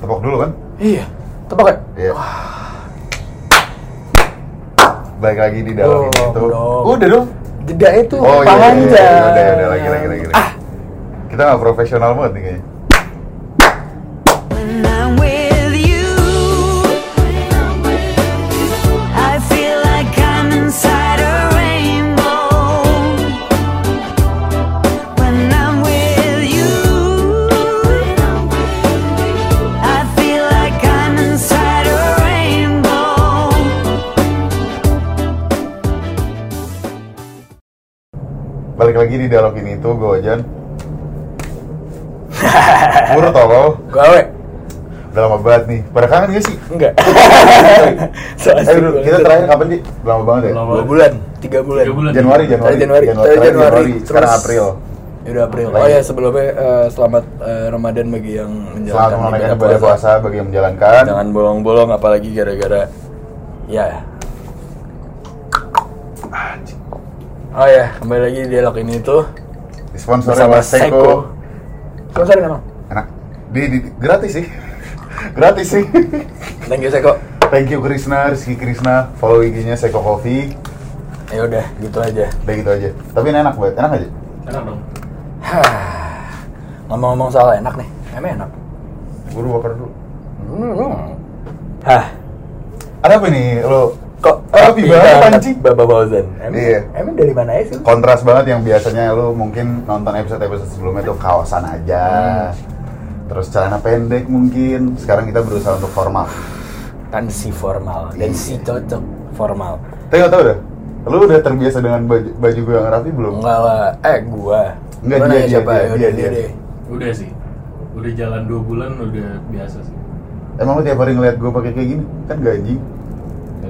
Tepok dulu kan? Iya. Tebak ya? Iya. Balik lagi di dalam ini tuh. dong. Udah dong. Jeda itu Oh iya, iya, panjang. iya, udah, udah, lagi, lagi, lagi. Ah, Kita nggak profesional banget nih kayaknya. Balik lagi di dialog ini tuh, gue Ojan. Buru tolol. gawe. Udah lama banget nih. Pada kangen gak sih? Enggak. so Eh, dulu, kita terakhir kapan sih? Lama banget ya? Lama. dua bulan, tiga bulan. Tiga bulan. Januari, Januari. Januari, Januari, Januari. Sekarang April. Ya udah April. Oh ya sebelumnya eh, selamat eh, Ramadan bagi yang Selamat menjalankan menunaikan ibadah puasa bagi yang menjalankan. Jangan bolong-bolong apalagi gara-gara ya. Oh ya, kembali lagi di dialog ini tuh Disponsori bersama oleh Seiko. Sponsorin emang. Enak. Di, di, gratis sih. gratis sih. Thank you Seiko. Thank you Krisna, Rizky Krisna. Follow IG-nya Seiko Coffee. Ya udah, gitu aja. Udah gitu aja. Tapi ini enak banget. Enak aja. Enak dong. Hah. Ngomong-ngomong soal enak nih, emang enak. Buru bakar dulu. Hmm. Hah, Ada apa nih lo? Kok Rapi banget, anjing. Baba Fauzan. Emang, Iya. emang dari mana aja sih? Kontras banget yang biasanya lo mungkin nonton episode-episode sebelumnya tuh kawasan aja. Terus celana pendek mungkin. Sekarang kita berusaha untuk formal. Kan si formal dan si Iya. cocok formal. Tapi gak tau dah. Lo udah terbiasa dengan baju, baju gue yang rapi belum? Enggak lah, eh gua. Enggak, dia, dia, siapa? dia, Yaudah, dia, dia. deh. Udah sih. Udah jalan dua bulan udah biasa sih. Emang lo tiap hari ngeliat gue pakai kayak gini? Kan gaji.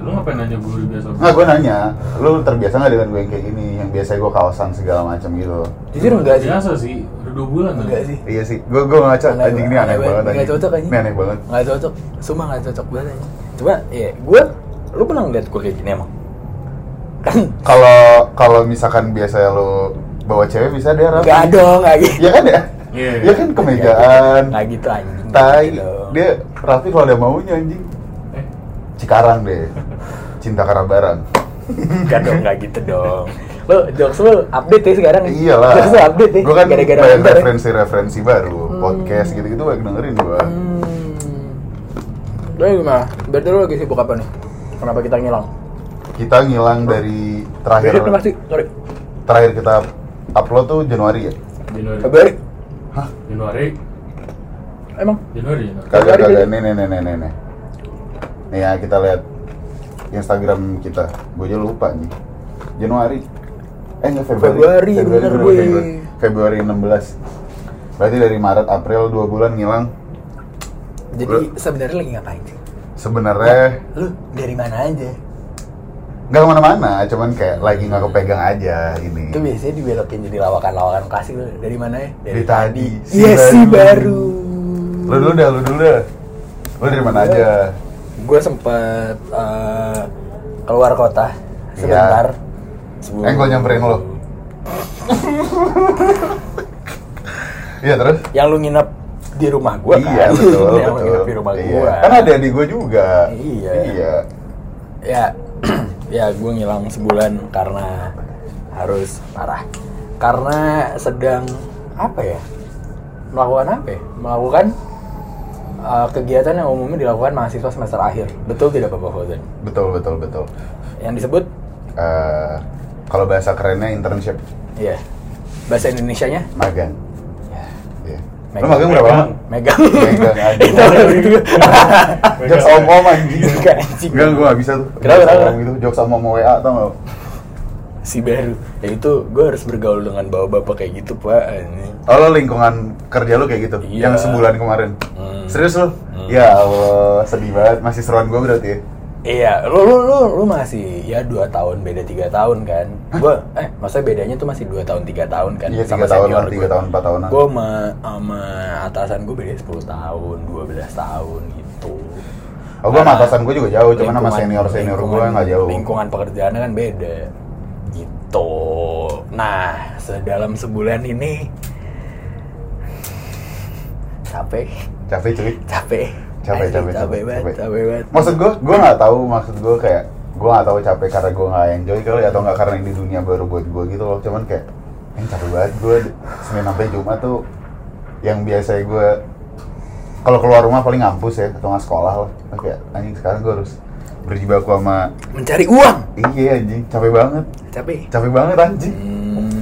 Ya, lu ngapain nanya gue udah biasa? Nggak, gue nanya, lu terbiasa nggak dengan gue yang kayak gini? Yang biasa gue kawasan segala macam gitu. Jujur enggak sih? Biasa sih. Udah dua bulan kan? Enggak sih. Iya sih, gue gue ngaca anjing ini aneh banget Enggak anjing. cocok anjing. Ini aneh banget. Enggak cocok. Sumpah enggak cocok banget anjing. Coba ya, gua lu pernah ngeliat gua kayak gini emang? Kan Kalau kalau misalkan biasa lu bawa cewek bisa dia rapi. enggak dong, enggak gitu. Iya kan ya? Iya. Iya kan kemegaan, Enggak gitu anjing. tai. Nggak gitu. Dia rapi kalau ada maunya anjing. Cikarang deh. Cinta Karabaran. Enggak dong, enggak gitu dong. Lu jokes lu update ya sekarang. Iyalah. Jokes lu update ya. Gue kan gara-gara banyak nonton ya. referensi-referensi baru, Hmm. podcast gitu-gitu banyak dengerin gue. Hmm. Jadi gimana? Berarti lu lagi sibuk apa nih? Kenapa kita ngilang? Kita ngilang dari terakhir pasti, sorry. terakhir kita upload tuh Januari ya? Januari. Februari. Hah? Januari. Emang? Januari. Januari. Kagak kagak nih nih nih nih nih. Nih. Ya kita lihat Instagram kita. Gue aja lupa nih. Januari. Eh enggak Februari. Februari, bener gue. Februari. Februari 16. Berarti dari Maret April 2 bulan ngilang. Jadi sebenarnya lagi ngapain sih? Sebenarnya Lu dari mana aja? nggak ke mana-mana, cuman kayak lagi nggak kepegang aja ini. Itu biasanya dibelokin jadi lawakan-lawakan klasik lu. Dari mana ya? Dari tadi. Si Iya baru. si baru. Lu dulu dah, lu dulu dah. Lu dari mana aja? Gue sempet eh, keluar kota sebentar. Sebelum- Eh, gua nyamperin lu. Iya terus? Yang lu nginep di rumah gue kan? Iya betul Yang lu betul. nginep di rumah Iya. gue. Kan ada di gue juga. Iya. Iya. Ya, ya gue ngilang sebulan karena harus parah. Karena sedang apa ya? Melakukan apa ya? Melakukan uh, kegiatan yang umumnya dilakukan mahasiswa semester akhir. Betul tidak Bapak Fauzan? Betul betul betul. Yang disebut Eh, kalau bahasa kerennya internship iya. Bahasa Indonesianya magang. ya, Iya. Megang. magang berapa lama? megang. Megang juga. Jokes om om anjing. Enggak, anjing. Gue gak bisa tuh. Kenapa, kenapa? gitu. Jokes sama mau WA tau gak? si baru. Ya itu gue harus bergaul dengan bapak-bapak kayak gitu, Pak. Oh lo lingkungan kerja lu kayak gitu? Iya. Yang sebulan kemarin? Hmm. Serius lu? Hmm. Ya Allah, sedih banget. Masih seruan gue berarti ya? Iya, lu lu lu, lu masih ya dua tahun beda tiga tahun kan? Gua eh maksudnya bedanya tuh masih dua tahun tiga tahun kan? Iya, tiga tahun lah, tiga tahun, empat tahunan. Gue sama sama atasan gue beda 10 tahun, 12 tahun gitu. Oh, gua sama atasan gua juga jauh, cuman sama senior-senior lingkungan- nggak jauh. Lingkungan pekerjaannya kan beda. Gitu. Nah, sedalam sebulan ini capek. capek cuy. Capek. Capek, Asli, capek, capek capek, banget capek. capek banget. Maksud gue gue nggak tahu maksud gue kayak gue nggak tahu capek karena gue nggak enjoy kali atau nggak karena ini dunia baru buat gue gitu loh. Cuman kayak ini capek banget gue senin sampai jumat tuh yang biasa gue kalau keluar rumah paling ngampus ya atau nggak sekolah lah. Kayak anjing sekarang gue harus berjibaku sama mencari uang. Iya anjing capek banget. Capek. Capek banget anjing. Hmm.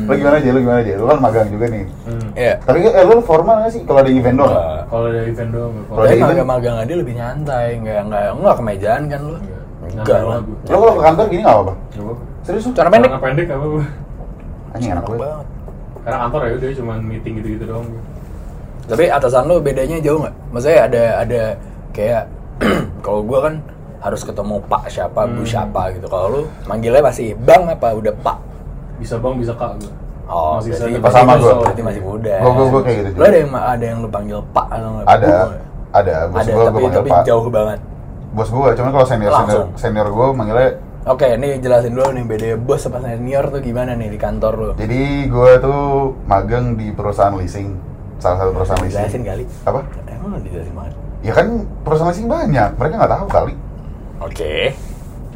lo gimana aja lo gimana aja lo kan magang juga nih. Hmm. Ya tapi eh, lo formal nggak sih kalau ada event doang Enggak. Kalau ada event doang, Kalau Tapi ada event- magang-magang dia lebih nyantai, nggak nggak nggak kemejaan kan lu? Enggak. Enggak Nyantai lah. lo kalau ke kantor gini nggak apa-apa apa-apa. serius lo Cara pendek. Celana pendek apa apa. anjing enak banget. Karena kantor ya udah cuma meeting gitu-gitu doang. Tapi atasan lu bedanya jauh nggak? Maksudnya ada ada kayak kalau gua kan harus ketemu Pak siapa, Bu Hmm. siapa gitu. Kalau lu manggilnya masih Bang apa udah Pak? Bisa bang, bisa kak gua. Oh, Masih berarti, Pas sama gua. berarti masih muda. Gua- gua- gua kayak gitu Lu juga. ada yang ada yang lu panggil Pak atau nggak? ada Gua- ada bos ada gue tapi gue panggil tapi pak jauh banget. bos gue cuman kalau senior senior Langsung. senior gue manggilnya Oke, ini jelasin dulu nih beda bos sama senior tuh gimana nih di kantor lu? jadi gue tuh magang di perusahaan leasing salah satu perusahaan leasing Jelasin kali. apa Emang nggak dijelasin banget. ya kan perusahaan leasing banyak mereka nggak tahu kali Oke,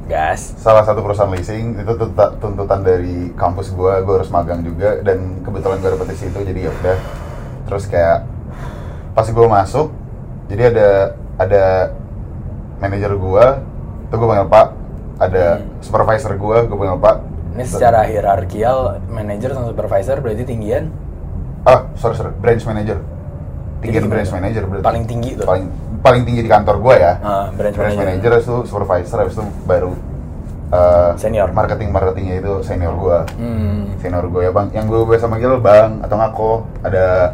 gas. salah satu perusahaan leasing itu tuntutan, dari kampus gue gue harus magang juga dan kebetulan gue dapet di situ jadi ya udah terus kayak pas gue masuk jadi ada ada manajer gue itu gue panggil pak ada Hmm. supervisor gue gue panggil pak Ini secara hierarkial manajer sama supervisor berarti tinggian ah sorry sorry branch manager tinggi Jadi gimana? branch manager berarti Paling tinggi tuh? paling paling tinggi di kantor gue ya Ah, branch branch manager. manager itu supervisor habis itu baru uh, Senior. marketing marketingnya itu senior gue Hmm. senior gue ya bang yang gue biasa manggil bang atau ngako ada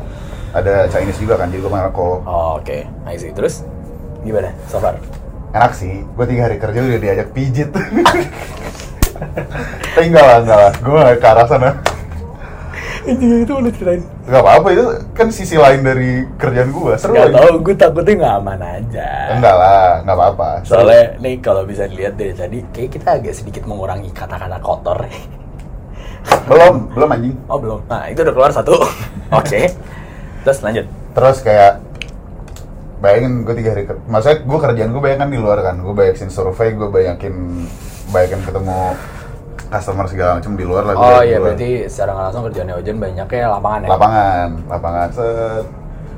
ada Chinese juga kan jadi gue panggil ko Oh, Oke, I see. Terus gimana? So far? enak sih gue tiga hari kerja udah diajak pijit tapi enggak lah enggak lah gue gak ke arah sana itu udah ceritain. Gak apa-apa itu kan sisi lain dari kerjaan gue seru Gak tau, gue takutnya nggak aman aja. enggak lah nggak apa-apa. Soalnya nih kalau bisa dilihat dari tadi, kayak kita agak sedikit mengurangi kata-kata kotor. belum belum anjing Oh belum. Nah itu udah keluar satu. Oke. Terus lanjut. terus kayak bayangin gue tiga hari kerja maksudnya gue kerjaan gue banyak kan di luar kan gue banyakin survei gue banyakin banyakin ketemu customer segala macam di luar lah gua Oh iya luar. berarti secara nggak langsung kerjaannya Ojen banyaknya lapangan ya. lapangan lapangan set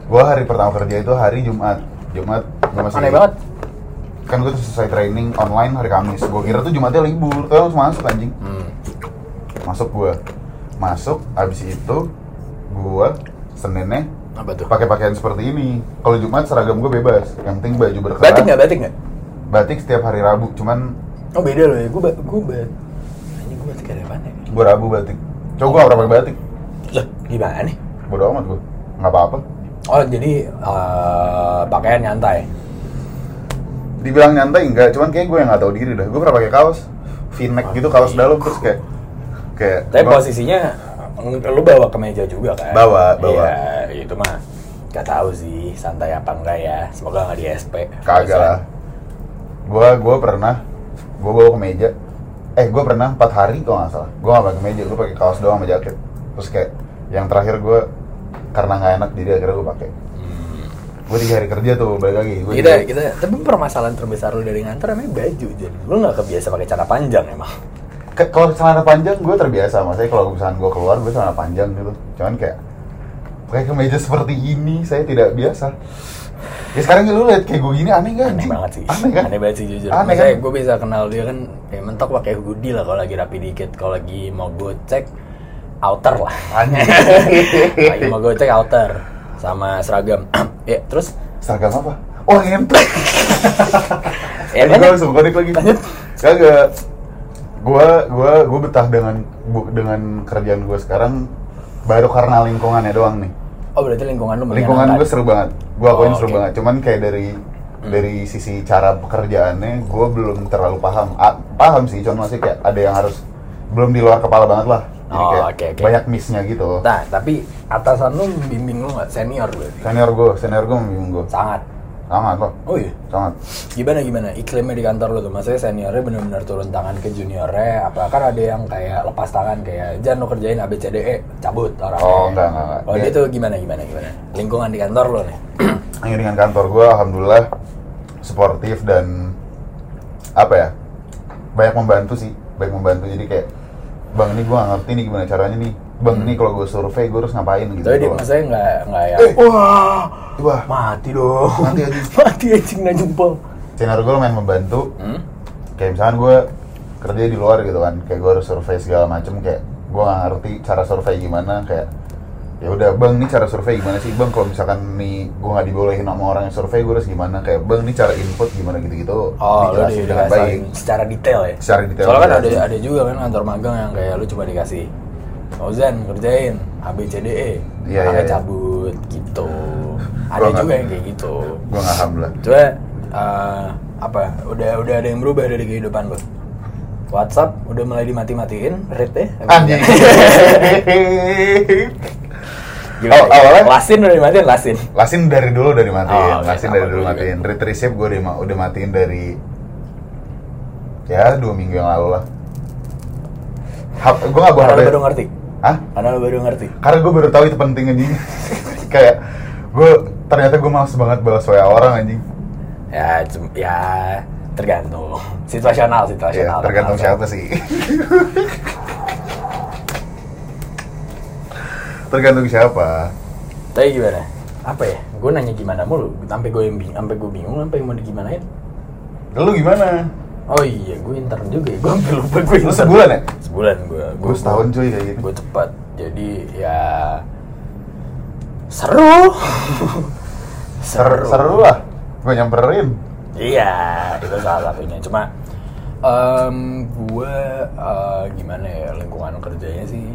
gue hari pertama kerja itu hari Jumat Jumat gue masih Aneh banget. kan gue tuh selesai training online hari Kamis gue kira tuh Jumatnya libur tuh langsung masuk anjing Hmm. masuk gue masuk abis itu gue Seninnya Apa tuh? pakai pakaian seperti ini kalau Jumat seragam gue bebas yang penting baju berkerah Batik nggak? Batik nggak? batik setiap hari Rabu cuman Oh beda loh ya. Gue ba gue ada mana? ya? gue Rabu batik coba gue gak pernah pakai batik Lah gimana nih? bodo amat gue nggak apa-apa Oh jadi eh, pakaian nyantai. dibilang nyantai enggak cuman kayak gue yang nggak tahu diri dah gue pernah pakai kaos v-neck gitu kaos dalam terus kayak kayak Tapi gua- posisinya ng- lu bawa kemeja juga kan? Bawa, bawa. Iya, itu mah gak tahu sih santai apa enggak ya. Semoga nggak di SP. kagak lah gue gue pernah gue bawa kemeja eh gue pernah empat hari kalau nggak salah. Gue nggak pakai kemeja gue pakai kaos doang sama jaket. Terus kayak yang terakhir gue karena nggak enak jadi akhirnya gue pakai. Gue tiga hari kerja tuh balik lagi. Gue Kita kita tapi permasalahan terbesar lu dari ngantor emang baju jadi. Lu nggak kebiasa pakai celana panjang emang. Ke- kalau celana panjang gue terbiasa. Maksudnya kalau misalkan gue keluar gue celana panjang gitu. Cuman kayak pakai kemeja seperti ini saya tidak biasa ya sekarang lu lihat kayak gue gini aneh gak Aneh banget sih. aneh kan banget sih jujur. aneh Maksudnya kan? gue bisa kenal dia kan ya mentok pakai hoodie lah kalau lagi rapi dikit. Kalau lagi mau gue cek outer lah. aneh. Lagi mau gue cek outer sama seragam. ya terus? Seragam apa? Oh ngentot ya gue langsung konek lagi. Kagak. Gue gue gue betah dengan bu- dengan kerjaan gue sekarang baru karena lingkungannya doang nih Oh berarti lingkungan lu lingkungan gue seru banget. Gue akuin Oh, seru oke. banget. Cuman kayak dari dari sisi cara pekerjaannya gue belum terlalu paham. A- paham sih cuman masih kayak ada yang harus belum di luar kepala banget lah. Jadi Oh, kayak oke, oke. banyak missnya gitu. Nah tapi atasan lu bimbing lu nggak? Senior berarti? senior gue senior gue membimbing gue Sangat. Sangat kok Oh iya. sangat Gimana gimana iklimnya di kantor lu tuh? Maksudnya seniornya benar-benar turun tangan ke juniornya? Apa kan ada yang kayak lepas tangan kayak Jan lu kerjain ABCDE E, cabut orang. Oh, enggak, enggak, enggak. Kalau Dia- dia tuh gimana gimana gimana? Lingkungan di kantor lu nih. Angin kantor gue alhamdulillah sportif dan apa ya banyak membantu sih banyak membantu jadi kayak bang ini gue ngerti nih gimana caranya nih bang ini kalau gue survei gue harus ngapain gitu Tapi dia doang. maksudnya nggak nggak ya. Eh. Wah, Wah, mati dong. Mati aja. mati anjing na jempol. senior gue lumayan membantu Hmm? kayak misalkan gue kerja di luar gitu kan kayak gue harus survei segala macem kayak gue gak ngerti cara survei gimana kayak ya udah bang ini cara survei gimana sih bang kalau misalkan nih gue nggak dibolehin sama orang yang survei gue harus gimana kayak bang ini cara input gimana gitu gitu Oh, lu di, dengan baik secara detail ya? Secara detail, Soalnya kan ada dikasih. ada juga kan kantor magang yang kayak lu cuma dikasih Fauzan kerjain A B C D E, Iya, iya, iya. cabut gitu. Ada Gua juga yang kayak gitu. gue nggak alhamdulillah Coba eh, apa? Udah udah ada yang berubah dari kehidupan lu? WhatsApp udah mulai dimati-matiin, rate ya? anjing Gimana? Oh, awalnya? Lasin udah dimatiin, lasin. Lasin dari dulu udah dimatiin, Oh, oke, Lasin sama dari dulu matiin. Read receipt gue udah, udah matiin dari ya dua minggu yang lalu lah. gue gak bawa HP. baru ngerti. Hah? Karena lu baru ngerti. Karena gue baru tahu itu penting anjing. Kayak gue ternyata gue males banget balas WA orang anjing. Ya, ya tergantung. Situasional, Ya, situasional. tergantung Kenapa? siapa sih. tergantung siapa. Tapi gimana? Apa ya? Gue nanya gimana mulu, sampai gue bingung, sampai gue bingung, sampai mau digimanain. Lu gimana? Oh iya, gue intern juga ya. Gue hampir lupa gue Lu intern. sebulan ya? Sebulan gue. Gue setahun cuy kayak gitu. Gue cepat. Jadi ya seru. Seru, seru lah. Gue nyamperin. Iya, itu salah satunya. Cuma em gue eh, gimana ya lingkungan kerjanya sih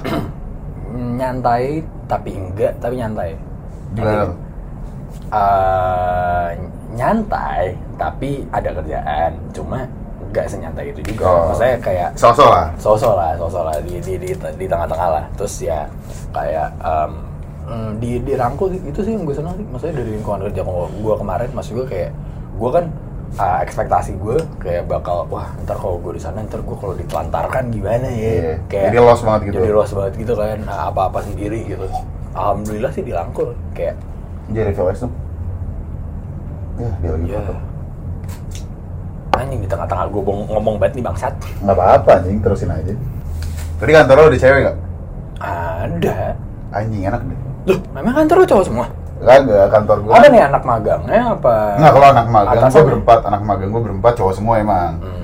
nyantai tapi enggak tapi nyantai. Gimana? Nanti, eh, nyantai tapi ada kerjaan. Cuma enggak senyantai itu juga. Oh. Maksudnya kayak Sosok lah. sosok lah, sosok lah di di di, di tengah-tengah lah. Terus ya kayak mm, di dirangkul itu sih yang gue senang sih. Maksudnya dari lingkungan kerja gue kemarin, maksud gue kayak gue kan uh, ekspektasi gue kayak bakal wah ntar kalau gue di sana ntar gue kalau ditelantarkan gimana ya Iya. kayak Jadi lost banget gitu. jadi lost banget gitu kan nah, apa-apa sendiri gitu alhamdulillah sih dirangkul kayak Jadi VOS tuh. Ya, dia lagi ya foto. anjing di tengah-tengah gue ngomong banget nih bangsat Nggak apa-apa anjing, terusin aja. Tadi kantor lo ada cewek nggak? ada Anjing enak deh. loh memang kantor lu cowok semua Kagak, kantor gue. ada nih anak magangnya apa Nggak, kalau anak magang gue berempat, anak magang gue berempat, cowok semua emang. Hmm.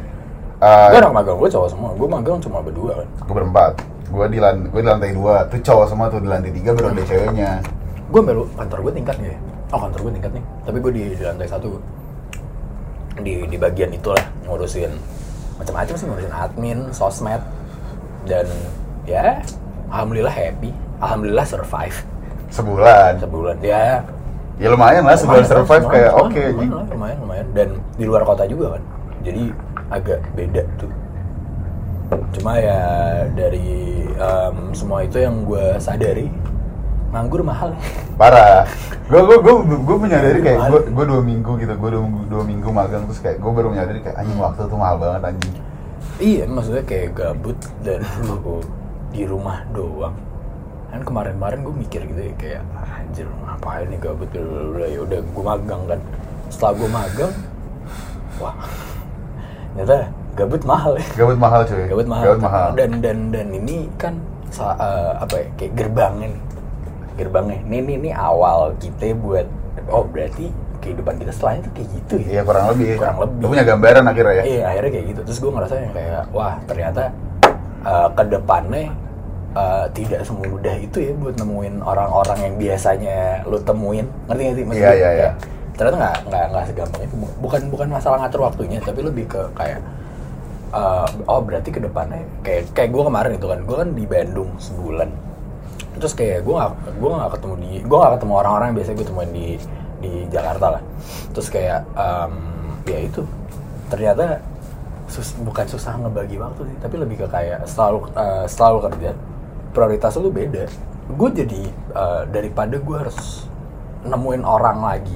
Eh, Gue anak magang gue cowok semua. Gue magang cuma berdua kan. gue berempat. Gue di, lan gue di lantai dua, tuh cowok semua tuh di lantai tiga baru ada ceweknya. Gue baru kantor gue tingkat nih. Oh kantor gue tingkat nih. Tapi gue di, di lantai satu. Di di bagian itulah ngurusin macam-macam sih ngurusin admin, sosmed dan ya alhamdulillah happy. Alhamdulillah survive Sebulan. sebulan. Ya Ya lumayan lah, sebulan lumayan, survive lumayan, kayak lumayan, oke anjing. lumayan, lah, lumayan, lumayan. Dan di luar kota juga kan. Jadi agak beda tuh. Cuma ya dari em, semua itu yang gue sadari nganggur mahal. Parah. Gue gue gue gue menyadari kayak gue gue dua minggu gitu, gue dua, dua minggu magang terus kayak gue baru menyadari kayak anjing waktu tuh mahal banget anjing. iya, maksudnya kayak gabut dan lu di rumah doang. Kan kemarin-kemarin gue mikir gitu ya kayak "Ah, anjir ngapain nih gabut udah ya udah gue magang kan. Setelah gue magang, wah ternyata gabut mahal ya. Gabut mahal cuy. Gabut mahal. Gabut mahal. Dan dan dan ini kan sa- eh, apa ya kayak gerbangnya nih. Gerbangnya. Ini ini, ini awal kita buat oh berarti kehidupan kita setelahnya tuh kayak gitu ya. Iya kurang lebih. Kurang lebih. Lu punya gambaran akhirnya ya. Iya akhirnya kayak gitu. Terus gue ngerasa yang kayak wah ternyata eh, ke depannya eh, tidak semudah itu ya buat nemuin orang-orang yang biasanya lu temuin. Ngerti nggak sih? Maksudnya Iya, iya, iya. Ternyata nggak nggak nggak segampang itu. Bukan bukan masalah ngatur waktunya, tapi lebih ke kayak eh, oh berarti ke depannya kayak kayak gue kemarin itu kan gue kan di Bandung sebulan terus kayak gue gak gue gak ketemu di gue gak ketemu orang-orang yang biasa gue temuin di di Jakarta lah. Terus kayak em, ya itu ternyata sus- bukan susah ngebagi waktu sih tapi lebih ke kayak selalu eh, selalu kerja. Prioritas lu beda. Gue jadi eh, daripada gue harus nemuin orang lagi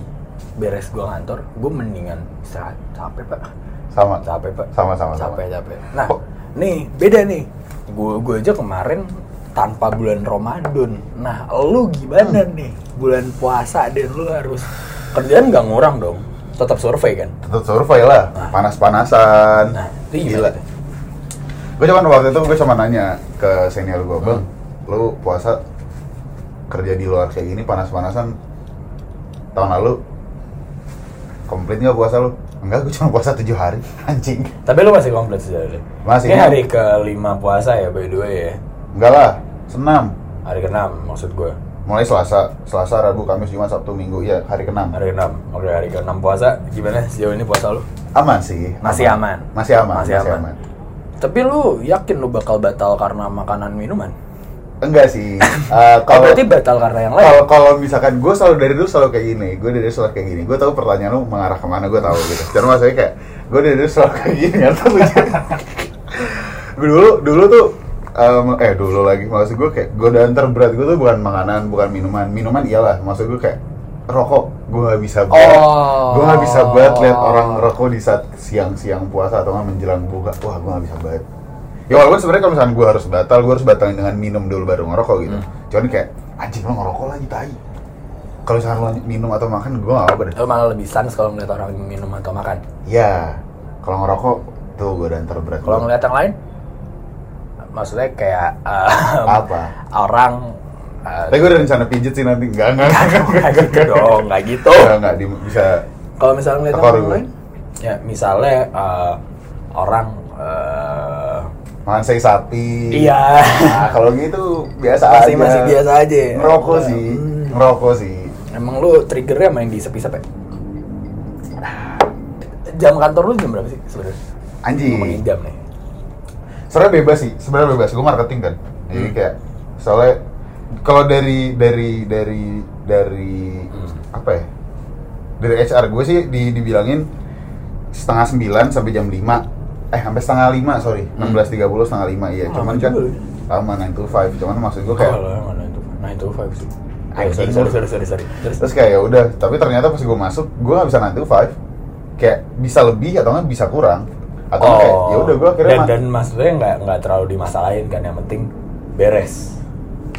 beres gue ngantor gue mendingan istirahat. Capek pak. Sama. capek pak. Sama, sama, sama. capek capek. Nah Kok- nih beda nih. Gue gue aja kemarin tanpa bulan Ramadan. Nah, lu gimana Hmm. nih? Bulan puasa dan lu harus kerjaan nggak ngurang dong. Tetap survei kan? Tetap survei lah, Nah. panas-panasan. Nah, itu Gila. Gue cuman waktu itu gue cuma nanya ke senior gue, bang, lu puasa kerja di luar kayak gini panas-panasan tahun lalu komplit nggak puasa lu? Enggak, gue cuma puasa tujuh hari, anjing. Tapi lu masih komplit sejauh Masih. Ini hari kelima puasa ya by the way ya. Enggak lah, senam. Hari keenam maksud gue. Mulai Selasa, Selasa, Rabu, Kamis, Jumat, Sabtu, Minggu, ya hari keenam. Hari keenam. Oke hari keenam puasa gimana sejauh ini puasa lu? Aman sih. Masih aman. Masih aman. Masih aman. Tapi lu yakin lu bakal batal karena makanan minuman? Enggak sih. Oh, kalau berarti batal karena yang lain. kalau kalau misalkan gue selalu dari dulu selalu kayak gini, gue dari dulu selalu kayak gini. Gue tahu pertanyaan lu mengarah ke mana, gue tahu gitu. Dan maksudnya kayak gue dari dulu selalu kayak gini atau gue dulu dulu tuh em, eh dulu lagi. Maksud gue kayak godaan terberat gue tuh bukan makanan, bukan minuman. Minuman iyalah, maksud gue kayak rokok. Gue nggak bisa banget Oh. gue nggak bisa banget lihat orang rokok di saat siang-siang puasa atau nggak menjelang buka. Wah gue nggak bisa banget ya walaupun sebenarnya kalau misalnya gue harus batal gue harus batalin dengan minum dulu baru ngerokok gitu. Hmm. cuman kayak anjing lo ngerokok lagi tai. Kalau misalnya lo minum atau makan gue nggak apa deh. Lu malah lebih sans kalau ngeliat orang minum atau makan. ya kalau ngerokok tuh godaan terberat Kalau ngeliat yang lain, maksudnya kayak eh, apa orang eh, tapi gue udah rencana pijet sih nanti enggak enggak nggak gitu dong, nggak gitu. enggak enggak di- bisa Kalau misalnya ngeliat orang lain, ya misalnya eh, orang eh, makan sei sapi Iya. nah, kalau gitu biasa Masih- aja masih biasa aja ngerokok sih Hmm. ngerokok sih emang lu triggernya main di sepi-sepi. Jam kantor lu jam berapa sih sebenarnya? anjing jam nih. Sebenarnya bebas sih sebenarnya bebas gue marketing kan jadi Hmm. kayak soalnya kalau dari dari dari dari Hmm. apa ya dari HR gue sih di, dibilangin setengah sembilan sampai jam 5 eh sampai setengah lima sorry Hmm. 16.30 setengah lima iya Lama cuman kan lama 9 to 5 cuman maksud gue kayak itu? Nah itu five sih. Anjing sorry, sorry, sorry, sorry, sorry. Terus, terus kayak ya udah tapi ternyata pas gue masuk gue nggak bisa 9 to 5 kayak bisa lebih atau nggak bisa kurang atau nggak kayak ya udah gue akhirnya Oh. dan, dan maksudnya nggak nggak terlalu dimasalahin kan yang penting beres.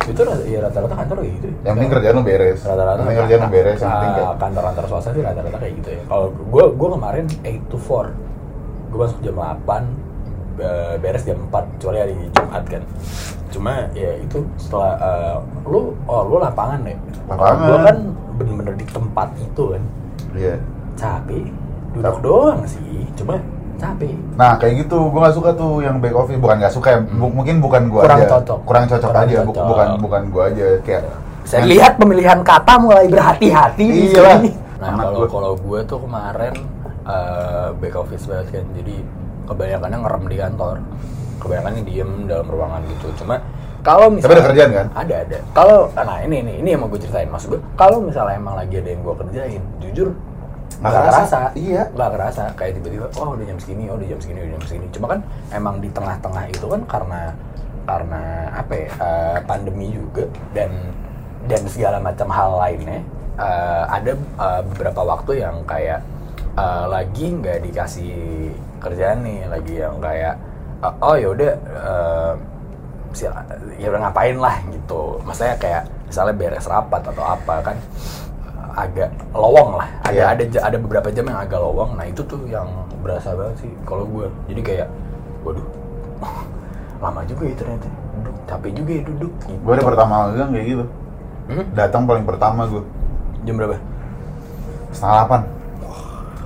Itu ya rata-rata kantor kayak gitu. ya? yang penting kerjaan lo beres rata-rata yang kerjaan lo beres yang penting kayak ah, kantor-kantor swasta sih rata-rata kayak gitu ya kalau gue gue kemarin 8 to 4 gue masuk jam 8 be- beres jam 4 kecuali hari Jumat kan cuma ya itu setelah eh, lu oh lu lapangan ya Lapangan. gue kan bener-bener di tempat itu kan iya capek duduk doang sih cuma capek Nah kayak gitu, gue gak suka tuh yang back office Bukan gak suka ya, bu- mungkin bukan gue Kurang aja cocok. Kurang cocok Kurang aja, cocok. bukan bukan gue aja Kayak Saya lihat pemilihan kata mulai berhati-hati di Iya lah. sini. Nah, kalau kalau gue tuh kemarin eh, back office banget kan. Jadi kebanyakannya ngerem di kantor. Kebanyakannya diem dalam ruangan gitu. Cuma kalau misalnya Tapi ada kerjaan kan? Ada ada. Kalau nah ini ini ini yang mau gue ceritain maksud gue. Kalau misalnya emang lagi ada yang gue kerjain, jujur Nggak kerasa. kerasa. Iya. Nggak kerasa. Kayak tiba-tiba, oh udah jam segini, oh udah jam segini, udah jam segini. Cuma kan emang di tengah-tengah itu kan karena karena apa ya eh, pandemi juga dan dan segala macam hal lainnya eh, ada eh, beberapa waktu yang kayak eh, lagi nggak dikasih kerjaan nih lagi yang kayak eh, oh yaudah eh, sila- ya udah ngapain lah gitu maksudnya kayak misalnya beres rapat atau apa kan agak lowong lah. Ada Iya. ada ja- ada beberapa jam yang agak lowong. Nah itu tuh yang berasa banget sih kalau gue jadi kayak waduh lama juga ya ternyata. Duduk capek juga ya duduk. Gitu. Gue ada pertama magang kayak gitu. Hmm? Datang paling pertama gue jam berapa? Setengah delapan.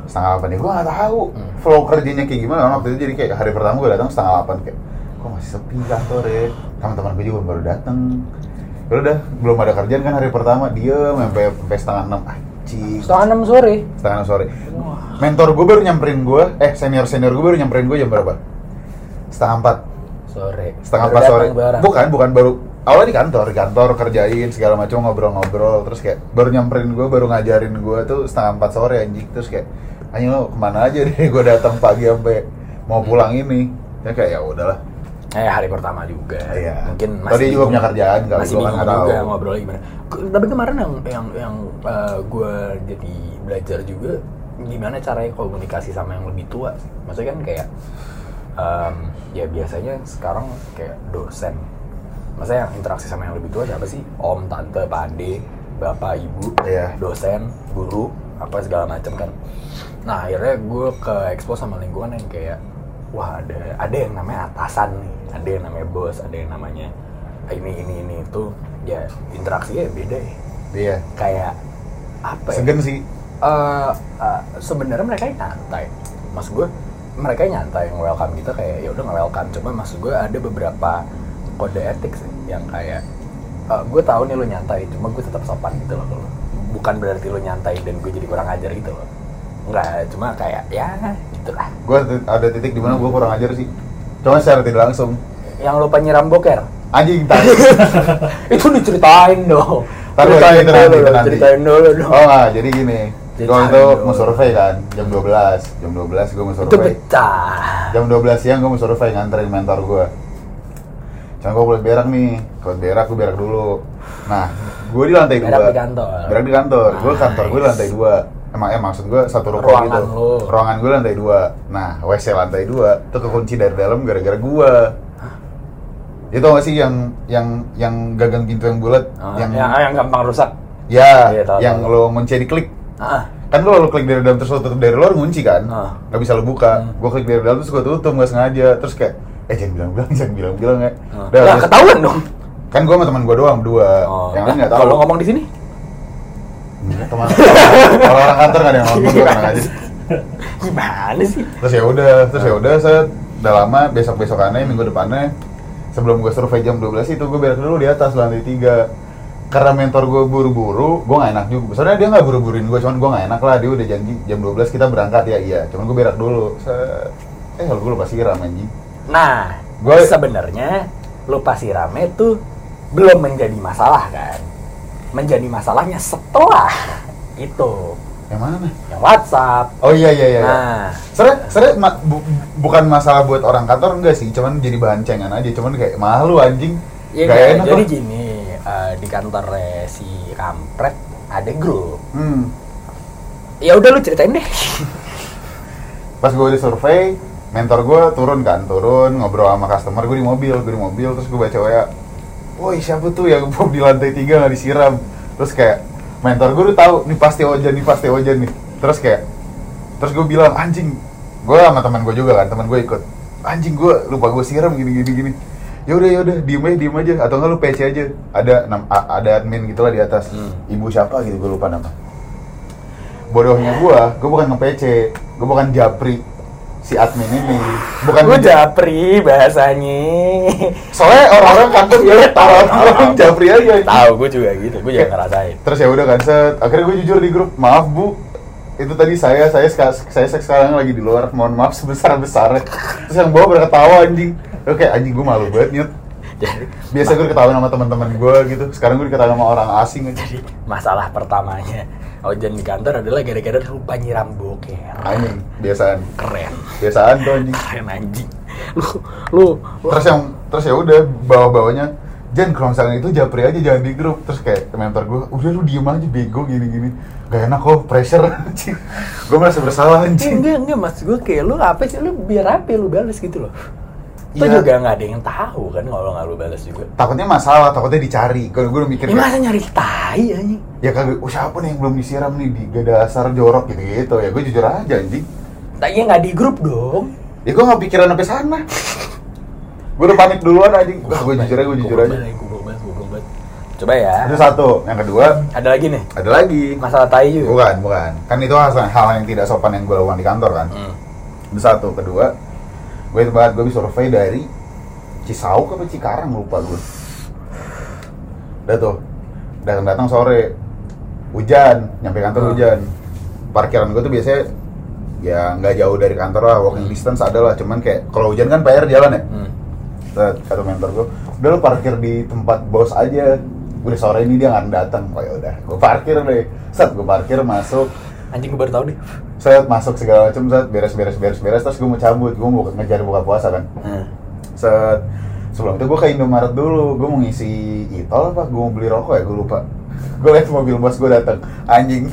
Setengah delapan ya, gue gak tahu Hmm. Flow kerjanya kayak gimana. Waktu itu jadi kayak hari pertama gue datang setengah delapan Kayak, kok masih sepi kantor ya Teman-teman gue juga baru datang Ya udah, belum ada kerjaan kan hari pertama. Diem sampai sampai setengah enam. Anjing setengah enam sore? Setengah enam sore. Mentor gue baru nyamperin gue eh senior senior gue baru nyamperin gue jam berapa? Setengah empat. Sore. Setengah Baru empat sore. bareng. bukan bukan baru. Awalnya di kantor di kantor kerjain segala macam ngobrol-ngobrol. Terus kayak baru nyamperin gue baru ngajarin gue tuh setengah empat sore anjing. Terus kayak anjing lo ke mana aja deh? Gue datang pagi sampai mau pulang ini. Ya kayak ya udahlah Eh hari pertama juga. Iya. Mungkin Tadi juga punya kerjaan, kalau Masih kan bingung tahu. juga ngobrol gimana. Tapi kemarin yang yang yang gue jadi belajar juga gimana caranya komunikasi sama yang lebih tua. Maksudnya kan kayak em, ya biasanya sekarang kayak dosen maksudnya yang interaksi sama yang lebih tua siapa sih om tante pak ade bapak ibu Iya. dosen guru apa segala macam kan nah akhirnya gue ke expo sama lingkungan yang kayak wah ada ada yang namanya atasan nih ada yang namanya bos ada yang namanya ini ini ini itu ya interaksinya beda ya Iya. kayak apa ya Segen sih. Eh, eh, sebenarnya mereka nyantai mas gue mereka nyantai yang welcome kita kayak ya udah nggak welcome cuma maksud gue ada beberapa kode etik sih yang kayak eh, gue tahu nih lo nyantai cuma gue tetap sopan gitu loh lo. bukan berarti lo nyantai dan gue jadi kurang ajar gitu loh Enggak, cuma kayak ya gitu lah Gue ada titik di mana gue kurang ajar sih. Cuma secara tidak langsung. yang lupa nyiram boker? Anjing tadi. itu diceritain dong. Dulu, ceritain itu nanti, itu nanti. ceritain dulu dong. Oh enggak, jadi gini. Gue itu mau survei kan, jam 12 Jam 12 gue mau itu survei. pecah. Jam 12 siang gue mau survei nganterin mentor gue Cuma gue boleh berak nih. Kalau berak, gue berak dulu. Nah, gue di lantai Berak dua. di kantor. Berak di kantor, gue kantor gue di lantai dua Emang, eh maksud gue satu ruko Ruangan gitu. lu. Ruangan gue lantai dua. Nah, WC lantai dua Itu kekunci dari dalam gara-gara gue Itu gak sih yang yang yang gagang pintu yang bulat Ah, yang, yang, yang gampang rusak. Ya Iya, tahu, yang tahu. lo ngunci di klik. Ah. Kan lo lo klik dari dalam terus lo tutup dari luar ngunci kan? Ah. nggak bisa lo buka. Hmm. gue klik dari dalam terus gue tutup nggak sengaja. Terus kayak eh jangan bilang-bilang jangan bilang-bilang ya. Ah. Udah, Lah, terus- ketahuan dong. Kan gue sama teman gue doang berdua Oh, yang nah, lain nggak tahu. Kalau ngomong di sini? Teman kalau orang kantor nggak ada yang nonton gue tenang aja Gimana sih? terus ya udah terus ya udah set. Udah lama besok besokannya minggu depannya. Sebelum gue survei jam 12 itu gue berak dulu di atas lantai tiga. Karena mentor gue buru-buru gue nggak enak juga. Sebenarnya dia nggak buru-buruin gue cuman gue nggak enak lah. Dia udah janji jam 12 kita berangkat ya iya. Cuman gue berak dulu set. Eh kalau gue lupa siram anjing. Nah, Gua- sebenarnya lupa sirame tuh belum menjadi masalah kan. Menjadi masalahnya setelah itu yang mana yang WhatsApp. oh iya iya iya iya. Nah, Sebenernya, sebenernya ma- bu- bukan masalah buat orang kantor enggak sih, cuman jadi bahan cengan aja, cuman kayak malu anjing. ya Gak enak jadi lah. gini eh, di kantor si kampret ada grup. Hmm. Ya udah lu ceritain deh. Pas gue di survei, mentor gue turun kan, turun ngobrol sama customer, gue di mobil, gue di mobil, terus gue baca WA, woi siapa tuh yang Bob di lantai tiga nggak disiram, terus kayak mentor gue udah tahu, nih pasti Ojan, nih pasti Ojan nih, terus kayak, terus gue bilang anjing, gue sama teman gue juga kan, teman gue ikut, anjing gue lupa gue siram gini gini gini, ya udah ya udah diem aja diem aja, atau enggak lu PC aja, ada ada admin gitulah di atas, Hmm. ibu siapa? gitu gue lupa nama, bodohnya gua, gua bukan nge-PC, gua bukan japri si admin ini, bukan Gue japri bahasanya. Soalnya orang-orang kantor ya tahu orang japri aja. Tahu gue juga gitu, gue juga ngerasain. Terus ya udah kan set, akhirnya gue jujur di grup, maaf bu, itu tadi saya saya saya, sekarang lagi di luar, mohon maaf sebesar besarnya. Terus yang bawa berketawa anjing, oke anjing gue malu banget nyet. Biasa gue diketawain sama teman-teman gue gitu, sekarang gue diketawain sama orang asing aja. Jadi masalah pertamanya Ojan di kantor adalah gara-gara lupa nyiram boker. Anjing, biasaan, Keren, biasaan tuh anjing. keren anjing. Lu, lu, lu terus yang terus ya udah bawa bawanya Jan kalau misalnya itu japri aja jangan di grup terus kayak mentor gue udah lu diem aja bego gini gini gak enak kok pressure anjing gue merasa bersalah anjing enggak enggak mas gue kayak lu apa sih lu biar apa lu balas gitu loh. Itu Iya. juga nggak ada yang tahu kan kalau nggak lu balas juga. takutnya masalah takutnya dicari kalau gue mikir Ini masa nyari tai anjing. ya kagak oh siapa nih yang belum disiram nih di gak dasar jorok gitu gitu ya gue jujur aja anjing Tanya nggak di grup dong. ya gue gak pikiran sampai sana gue udah panik duluan anjing gue jujur aja gue jujur aja. Coba ya. itu satu yang kedua Ada lagi nih ada lagi masalah tai juga. bukan bukan kan itu hal, hal yang tidak sopan yang gue lakukan di kantor kan Hmm. itu satu kedua gue itu banget gue bisa survei dari Cisauk apa Cikarang lupa gue udah tuh datang datang sore hujan nyampe kantor Hmm. hujan. Parkiran gue tuh biasanya ya nggak jauh dari kantor lah walking Hmm. distance ada lah cuman kayak kalau hujan kan PR jalan ya. Hmm. Set, kata mentor gue udah lu parkir di tempat bos aja. Udah sore ini dia nggak datang. Oh ya udah gue parkir deh. Set gue parkir masuk Anjing gue baru tahu nih. set masuk segala macam set. Beres beres beres beres. Terus gue mau cabut. Gue mau ngejar buka puasa kan. Hmm. set. Sebelum itu gue ke Indomaret dulu. Gue mau ngisi itol apa? Gue mau beli rokok ya? Gue lupa. Gue liat mobil bos gue datang anjing.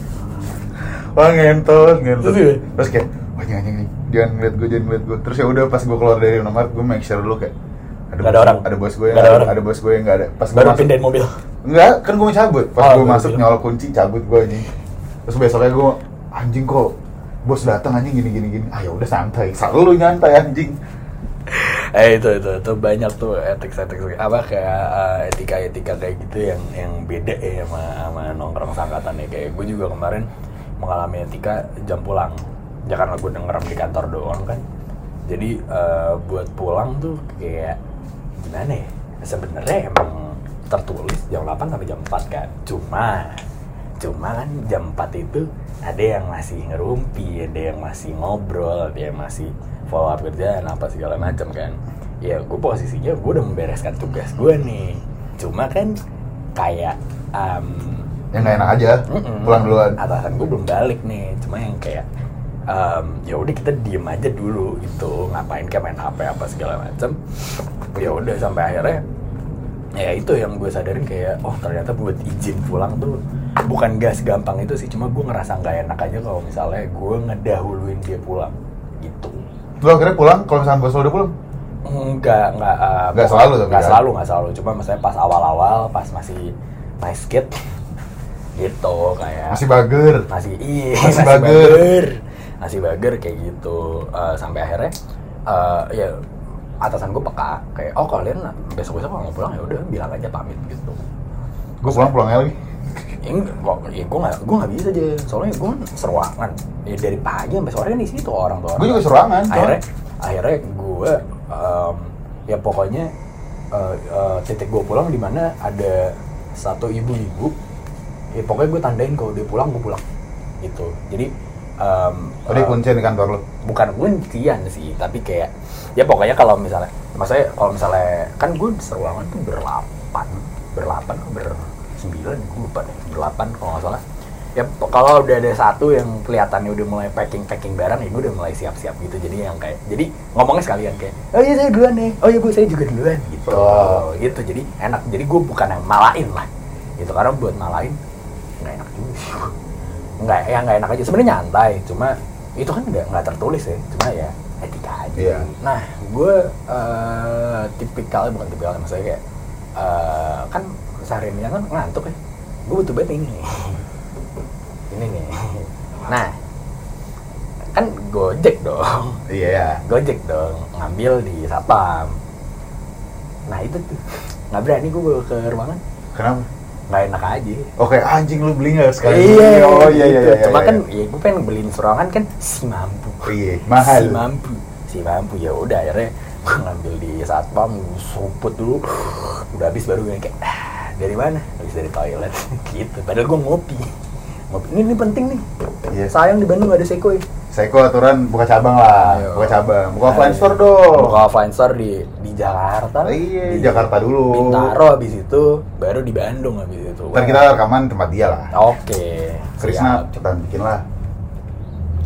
Wah ngentot ngentot. Terus ya? terus kayak wah anjing anjing anjing. jangan ngeliat gue jangan ngeliat gue terus ya udah pas gue keluar dari Indomaret gue make sure dulu kayak ada, bos, ada orang. ada bos gue yang ada ada, orang. ada bos gue yang nggak ada. Pas gue Baru masuk pindahin mobil. enggak kan gue mau cabut. Pas Oh, gue masuk nyolok kunci cabut gue anjing. Terus besoknya gue anjing kok bos datang anjing gini gini gini. Ah ya udah santai. Selalu nyantai anjing. Eh itu itu itu banyak tuh etik etik apa kayak etika etika kayak gitu yang yang beda ya sama sama nongkrong sangkatan ya kayak gue juga kemarin mengalami etika jam pulang. Ya karena gue dengeran di kantor doang kan. Jadi eh, buat pulang tuh kayak gimana ya? Sebenarnya emang tertulis jam 8 sampai jam 4 kan. Cuma cuma kan jam 4 itu ada yang masih ngerumpi ada yang masih ngobrol ada yang masih follow up kerjaan apa segala macam kan. Ya gue posisinya gue udah membereskan tugas gue nih. Cuma kan kayak um, yang nggak enak aja Mm-mm. pulang duluan. Atasan gue belum balik nih. Cuma yang kayak em, ya udah kita diem aja dulu gitu. Ngapain kayak main hp apa segala macam. Ya udah sampai akhirnya ya itu yang gue sadarin kayak oh ternyata buat izin pulang tuh bukan gas gampang itu sih cuma gue ngerasa nggak enak aja kalau misalnya gue ngedahuluin dia pulang gitu. Lu akhirnya pulang? Kalau misalnya bos lo udah pulang? Enggak, enggak, uh, Nggak pokoknya- selalu tapi nggak kan? selalu, nggak selalu. Cuma misalnya pas awal-awal, pas masih nice kid, gitu kayak masih bager? Masih iya Masih masih, bager. bager. masih bager kayak gitu. Eh, sampai akhirnya eh, ya atasan gue peka. Kayak oh kalian besok besok kalau mau pulang ya udah bilang aja pamit gitu. Gue pulang pulangnya lagi ya enggak kok ya gue nggak gue nggak bisa aja soalnya gue kan seruangan. Ya dari pagi sampai sore kan di situ orang tuh Gua juga seruangan, akhirnya akhirnya gue em, ya pokoknya eh, eh, titik gue pulang di mana ada satu ibu-ibu. Ya pokoknya gue tandain kalau dia pulang gue pulang. Gitu. Jadi em, tadi eh, kuncian di kantor lo bukan kuncian sih tapi kayak ya pokoknya kalau misalnya maksudnya kalau misalnya kan gue seruangan tuh berlapan berlapan atau bersembilan gue lupa deh berlapan kalau nggak salah. Ya kalau udah ada satu yang kelihatannya udah mulai packing packing barang ya gue udah mulai siap siap gitu. Jadi yang kayak jadi ngomongnya sekalian kayak oh iya saya duluan nih. Oh iya bu saya juga duluan gitu. Oh. gitu jadi enak. Jadi gue bukan yang malain lah gitu. Karena buat malain nggak enak juga. Nggak ya nggak enak aja. Sebenarnya nyantai cuma itu kan nggak nggak tertulis ya. Cuma ya etika aja. Iya. nah gue eh tipikalnya bukan tipikalnya maksudnya kayak eh, kan seharian kan ngantuk ya. Gue butuh banget ini. Nih ini nih. Nah kan gojek dong. Iya ya gojek dong. Ngambil di satpam. Nah itu tuh. Nggak berani gue ke ruangan. Kenapa? Nggak enak aja. Oke anjing lu beli nggak sekali Iya, oh iya iya gitu. iya Cuma iya, kan iya. ya gue pengen beliin serangan kan si mampu. iya mahal. Si mampu. Si mampu ya udah akhirnya gue ngambil di satpam, seruput dulu. Udah habis baru gue kayak "Ah, dari mana? Habis dari toilet gitu. Padahal gue ngopi. Ngopi ini, ini penting nih. Iya. Sayang di Bandung gak ada Sekoy. Seko aturan buka cabang lah Ayo. buka cabang buka offline store dong Buka offline store di di Jakarta. Iya, Di Jakarta dulu. Bintaro habis itu, baru di Bandung habis itu. ntar kita rekaman tempat dia lah Oke. Krisna siap. cepetan bikin lah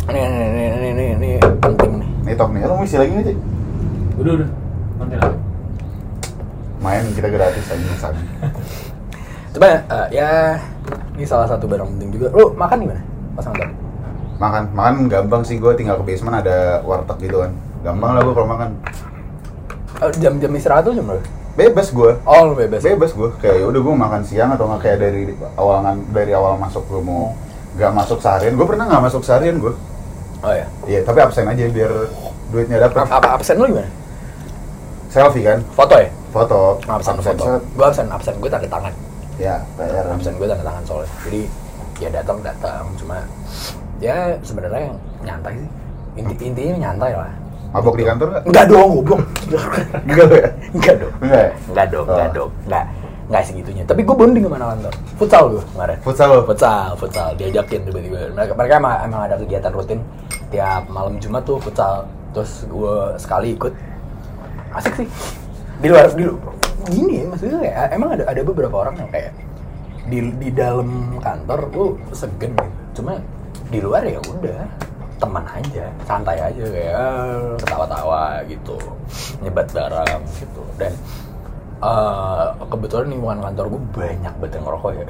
Ini ini ini ini ini, ini penting nih. nih top nih lu mau isi lagi nggak sih Udah udah. Nanti lah. Main kita gratis aja misalnya Coba eh, ya ini salah satu barang penting juga. Lu makan di mana? Pas nonton. makan makan gampang sih gue tinggal ke basement ada warteg gitu kan gampang lah gue kalau makan Oh, jam-jam istirahat tuh jam berapa? bebas gue Oh, lu bebas. bebas gue kayak udah gue makan siang atau nggak kayak dari awal dari awal masuk gue mau nggak masuk seharian gue pernah nggak masuk seharian gue Oh ya. iya tapi absen aja biar duitnya dapet Apa, apa absen lu gimana? selfie kan Foto ya? Foto Oh, absen, foto. Gua absen, absen gue tanda tangan. ya PR Absen gue tanda tangan soalnya. Jadi ya datang datang cuma ya sebenarnya nyantai sih. Inti intinya nyantai lah. mabok di kantor nggak Enggak dong, goblok. ya Enggak dong. enggak ya Enggak dong, enggak Oh. dong. Enggak. Enggak segitunya. Tapi gue bonding sama anak kantor. Futsal gue kemarin. futsal futsal futsal diajakin tiba-tiba mereka mereka emang, emang ada kegiatan rutin tiap malam jumat tuh futsal terus gue sekali ikut asik sih di luar di lu- gini ya maksudnya kayak emang ada ada beberapa orang yang kayak di di dalam kantor tuh segen gitu. cuma di luar ya udah teman aja santai aja kayak ah, ketawa-tawa gitu. Nyebat barang gitu. Dan eh, kebetulan lingkungan kantor gue banyak banget yang ngerokok ya.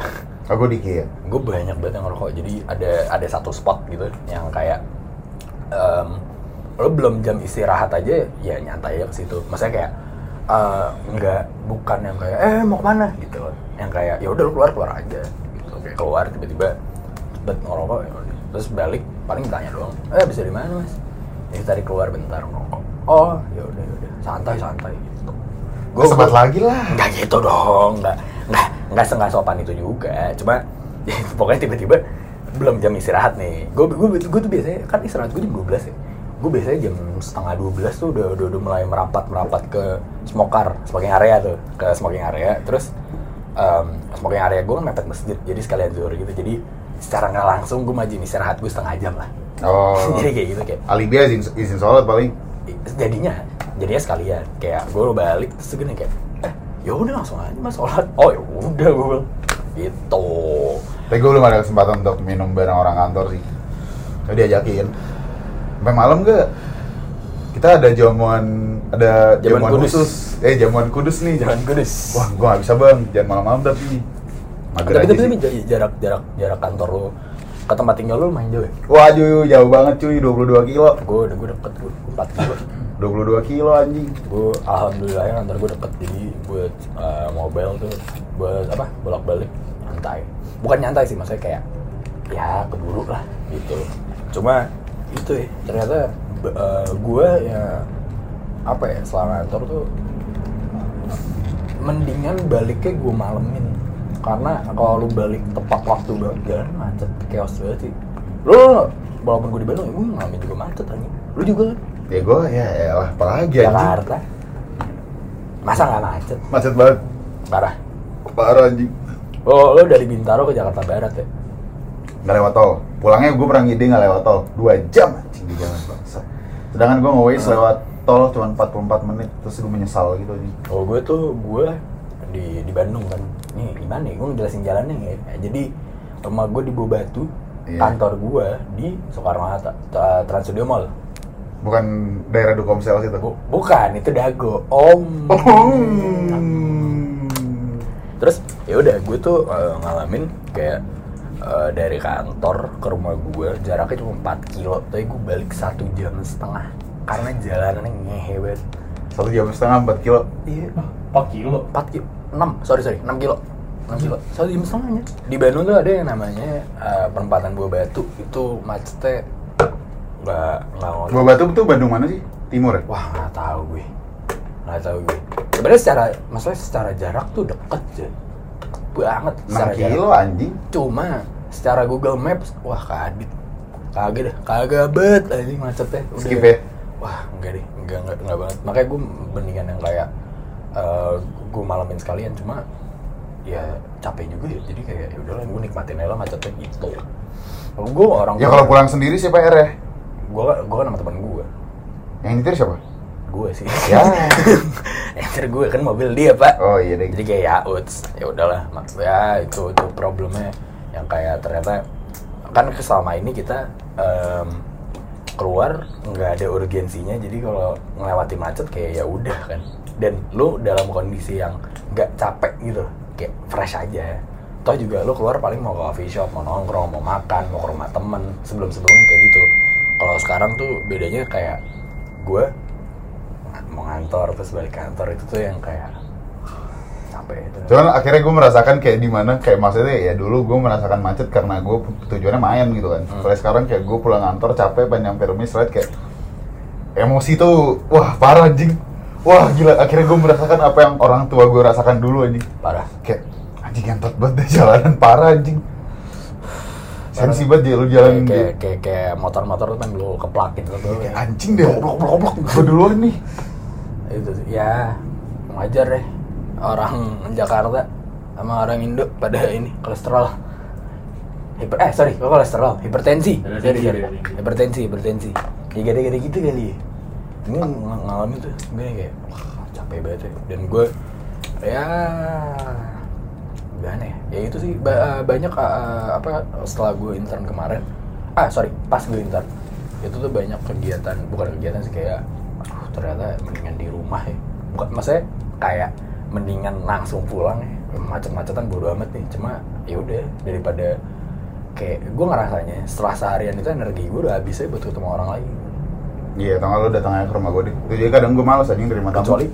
Aku diki ya? Gue banyak banget yang ngerokok. Jadi ada ada satu spot gitu yang kayak em, lo belum jam istirahat aja ya nyantai aja ke situ. Maksudnya kayak eh, nggak bukan yang kayak eh mau ke mana? Gitu loh. yang kayak ya udah lu keluar keluar aja. Gitu. Kayak keluar tiba-tiba cepet ngerokok ya terus balik paling tanya doang eh bisa di mana mas? Ini tadi keluar bentar ngerokok. Oh ya udah ya udah. Santai santai gitu Gue sempat lagi lah. nggak gitu dong nggak nggak nggak nggak sopan itu juga. Cuma pokoknya tiba-tiba belum jam istirahat nih. Gue gue gue tuh biasanya kan istirahat gue jam 12 ya gue biasanya jam setengah 12 tuh udah, udah udah mulai merapat merapat ke smoker smoking area tuh ke smoking area terus em, smoking area gue kan mepet masjid jadi sekalian zuhur gitu jadi secara nggak langsung gue maju istirahat gue setengah jam lah Oh. jadi kayak gitu kayak Alibi izin, izin sholat paling. jadinya jadinya sekalian kayak gue balik terus gini kayak eh ya udah langsung aja mas sholat oh ya udah gue bilang gitu Tapi gue belum ada kesempatan untuk minum bareng orang kantor sih. Jadi diajakin. Sampai malam gak? Kita ada jamuan ada Jamuan jamuan kudus. khusus. Eh jamuan kudus nih. jangan kudus Wah, gue gak bisa bang. Jangan malam-malam tapi. Mager tapi aja tapi tapi jarak jarak jarak kantor lu ke tempat tinggal lu main jauh ya Waduh, jauh banget cuy, 22 kilo. gue udah gue deket gue 4 kilo 22 kilo anjing. gue alhamdulillah ya kantor gue deket jadi buat uh, mobile tuh buat apa bolak balik nyantai bukan nyantai sih maksudnya kayak ya keburu lah gitu cuma itu ya. Ternyata uh, gue ya apa ya selama kantor tuh mendingan baliknya gue malemin. Karena kalau lu balik tepat waktu banget jalan macet chaos banget sih. Lu walaupun gue di Bandung ya gue ngalamin juga macet anjing. Lu juga kan? Ya gue ya elah apalagi anjing. Jakarta. Masa nggak macet? Macet banget. parah. Parah anjing. oh lo dari Bintaro ke Jakarta Barat ya Gak lewat tol. Pulangnya gue pernah ngide gak lewat tol. 2 jam anjing di jalan bangsa. Sedangkan gue nge lewat tol cuma 44 menit terus gue menyesal gitu anjing. oh gue tuh gue di di Bandung kan nih gimana ya gue ngejelasin jalannya ya jadi rumah gue di Batu Iya. kantor gue di Soekarno Hatta Tra- Trans Studio Mall Bukan daerah Dukomsel situ. Bu- bukan itu Dago om Hmm. terus ya udah gue tuh eh, ngalamin kayak eh, dari kantor ke rumah gue jaraknya cuma 4 kilo tapi gue balik satu jam setengah karena jalanannya ngehe banget Satu jam setengah 4 kilo. iya 4 kilo 4 kilo 6 sorry sorry 6 kilo 6 kilo satu jam setengahnya di Bandung tuh ada yang namanya eh, perempatan Buah Batu itu macetnya nggak nggak. Buah Batu tuh Bandung mana sih? Timur ya? Wah nggak tahu gue, nggak tahu gue. Sebenarnya secara, maksudnya secara jarak tuh deket aja, deket banget 6 secara kilo jarak. anjing. Cuma secara Google Maps, wah kadit, kagak deh, kagak bet anjing macetnya. Udah. Skip ya? Wah enggak deh, enggak enggak, enggak banget. Makanya gue mendingan yang kayak eh, gue malamin sekalian, cuma ya capek juga ya. Jadi kayak ya udahlah gue nikmatin aja lah macetnya gitu. Kalau gue orang Ya kalau pulang sendiri sih PR ya. gue gue kan sama teman gue, Yang nyetir siapa? gue sih. Ya. Enter gue kan mobil dia pak. Oh iya deh. Jadi kayak ya uts, ya udahlah. mak- Ya itu itu problemnya yang kayak ternyata kan selama ini kita em, keluar nggak ada urgensinya. Jadi kalau melewati macet kayak ya udah kan. Dan lu dalam kondisi yang nggak capek gitu, kayak fresh aja. Toh juga lu keluar paling mau ke coffee shop, mau nongkrong, mau makan, mau ke rumah temen. Sebelum sebelumnya kayak gitu. Kalau sekarang tuh bedanya kayak gue mau ngantor terus balik kantor itu tuh yang kayak capek itu. Cuman akhirnya gue merasakan kayak di mana kayak maksudnya ya dulu gue merasakan macet karena gue tujuannya main gitu kan. Hmm. Kalau sekarang kayak gue pulang kantor capek pengen nyampe rumah istirahat kayak emosi tuh wah parah anjing. Wah gila akhirnya gue merasakan apa yang orang tua gue rasakan dulu anjing. parah. Kayak anjing ngentot banget deh jalanan parah anjing. Sensi banget ya lu jalan kayak, kayak, kayak, kayak motor-motor tuh kan lu keplakin tuh tuh kayak ya. anjing deh goblok goblok goblok gue duluan nih. itu ya wajar deh orang Jakarta sama orang Indo pada ini kolesterol. Hiper eh sorry kok kolesterol? Hipertensi. Tinggi. hipertensi. Hipertensi ya gede-gede gitu kali ya. Gue ng- ngalamin tuh gue kayak wah capek banget ya. Dan gue ya gimana ya? Ya itu sih ba- banyak uh, apa setelah gue intern kemarin. Ah sorry pas gue intern. Itu tuh banyak kegiatan bukan kegiatan sih kayak aduh ternyata mendingan di rumah ya. Bukan maksudnya kayak mendingan langsung pulang ya. Macet-macetan bodo amat nih. Cuma ya udah daripada kayak gue ngerasanya setelah seharian itu energi gue udah habis ya buat ketemu orang lagi Iya, tau gak lu datang aja ke rumah gue deh. Juga kadang gue males anjing dari tamu. kecuali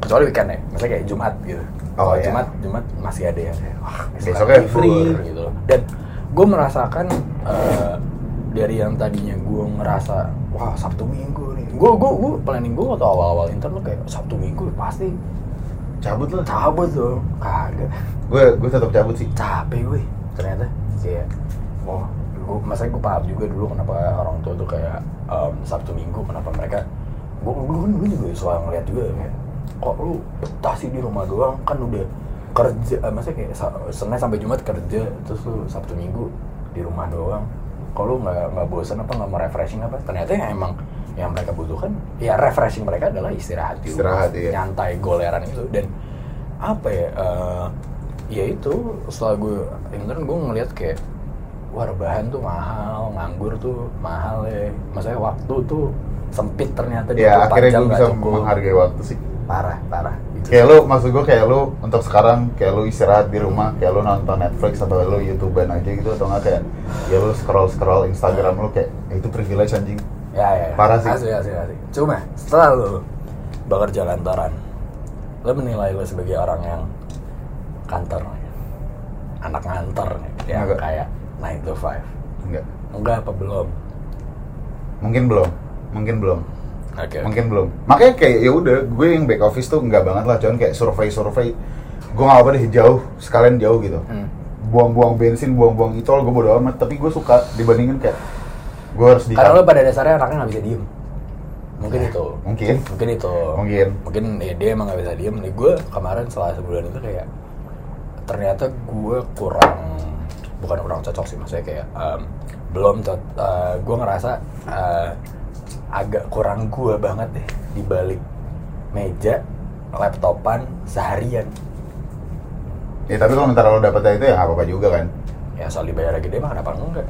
kecuali weekend ya. Misalnya kayak Jumat gitu. Oh, iya. Jumat Jumat masih ada ya. Wah Besoknya free gitu dan gue merasakan eh, dari yang tadinya gue ngerasa wah Sabtu Minggu nih. Gue gue gue planning gue waktu awal-awal intern tuh kayak Sabtu Minggu pasti cabut lah. Cabut tuh kagak. Gue gue tetap cabut sih. Capek gue. Ternyata. Kayak oh gue masanya gue paham juga dulu kenapa orang tua tuh kayak em, sabtu minggu kenapa mereka gue gue kan dulu juga suka ngeliat juga kayak kok lu betah sih di rumah doang? Kan udah kerja eh, maksudnya kayak senin sampai jumat kerja terus lu sabtu minggu di rumah doang. Kalau lu nggak nggak bosan apa nggak mau refreshing apa? Ternyata yang emang yang mereka butuhkan ya refreshing mereka adalah istirahat di rumah Istirahat, iya. nyantai goleran itu dan apa ya eh, ya itu setelah gue intern gue ngeliat kayak wah rebahan tuh mahal nganggur tuh mahal ya maksudnya waktu tuh sempit ternyata ya 24 akhirnya gue bisa cukup. menghargai waktu sih parah parah Gitu. kayak lu maksud gue kayak lu untuk sekarang kayak lu istirahat di rumah kayak lu nonton Netflix atau lu YouTubean aja gitu atau nggak kayak ya lu scroll scroll Instagram lu kayak "Eh, itu privilege anjing ya ya, ya. Parah sih. asli asli asli cuma setelah lu bekerja lantaran lu menilai lu sebagai orang yang kantor anak ngantor yang Enggak. kayak 9 to 5 enggak. Enggak apa belum. Mungkin belum. Mungkin belum. Oke mungkin belum. Makanya kayak ya udah gue yang back office tuh enggak banget lah cuman kayak survei survei gue nggak apa deh jauh sekalian jauh gitu. Hmm. buang-buang bensin buang-buang itol gue bodo amat. Tapi gue suka dibandingin kayak gue harus di karena lu pada dasarnya anaknya nggak bisa diem. Mungkin itu. mungkin. Mungkin itu. Mungkin. mungkin ya dia emang nggak bisa diem. Nih gue kemarin setelah sebulan itu kayak ternyata gue kurang bukan kurang cocok sih maksudnya kayak em, belum cocok gue ngerasa eh, agak kurang gue banget deh di balik meja laptopan seharian. Ya tapi kalau ntar lo dapetnya itu ya apa-apa juga kan? Ya soal dibayar gede mah kenapa enggak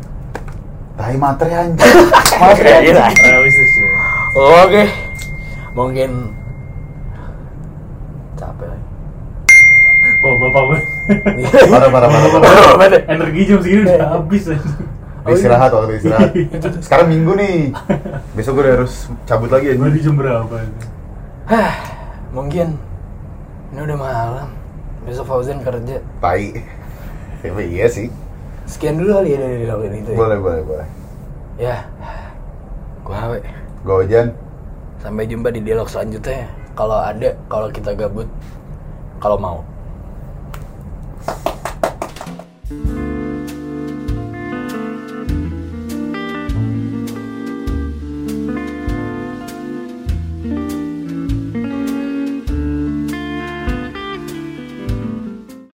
tahi materi Maaf ya, realistis ya. Oke, mungkin capek lagi. oh bapak gue. Parah parah parah, parah. Energi jam segini udah habis aja Oh, istirahat waktu istirahat. Sekarang minggu nih. Besok gue udah harus cabut lagi gue di jam berapa Hah, mungkin ini udah malam. Besok Fauzan kerja. tai. Tapi iya sih Sekian dulu kali ya dari dialogin itu ya. boleh boleh boleh Ya, gua awe. gue hujan Sampai jumpa di dialog selanjutnya. Kalau ada, kalau kita gabut, kalau mau.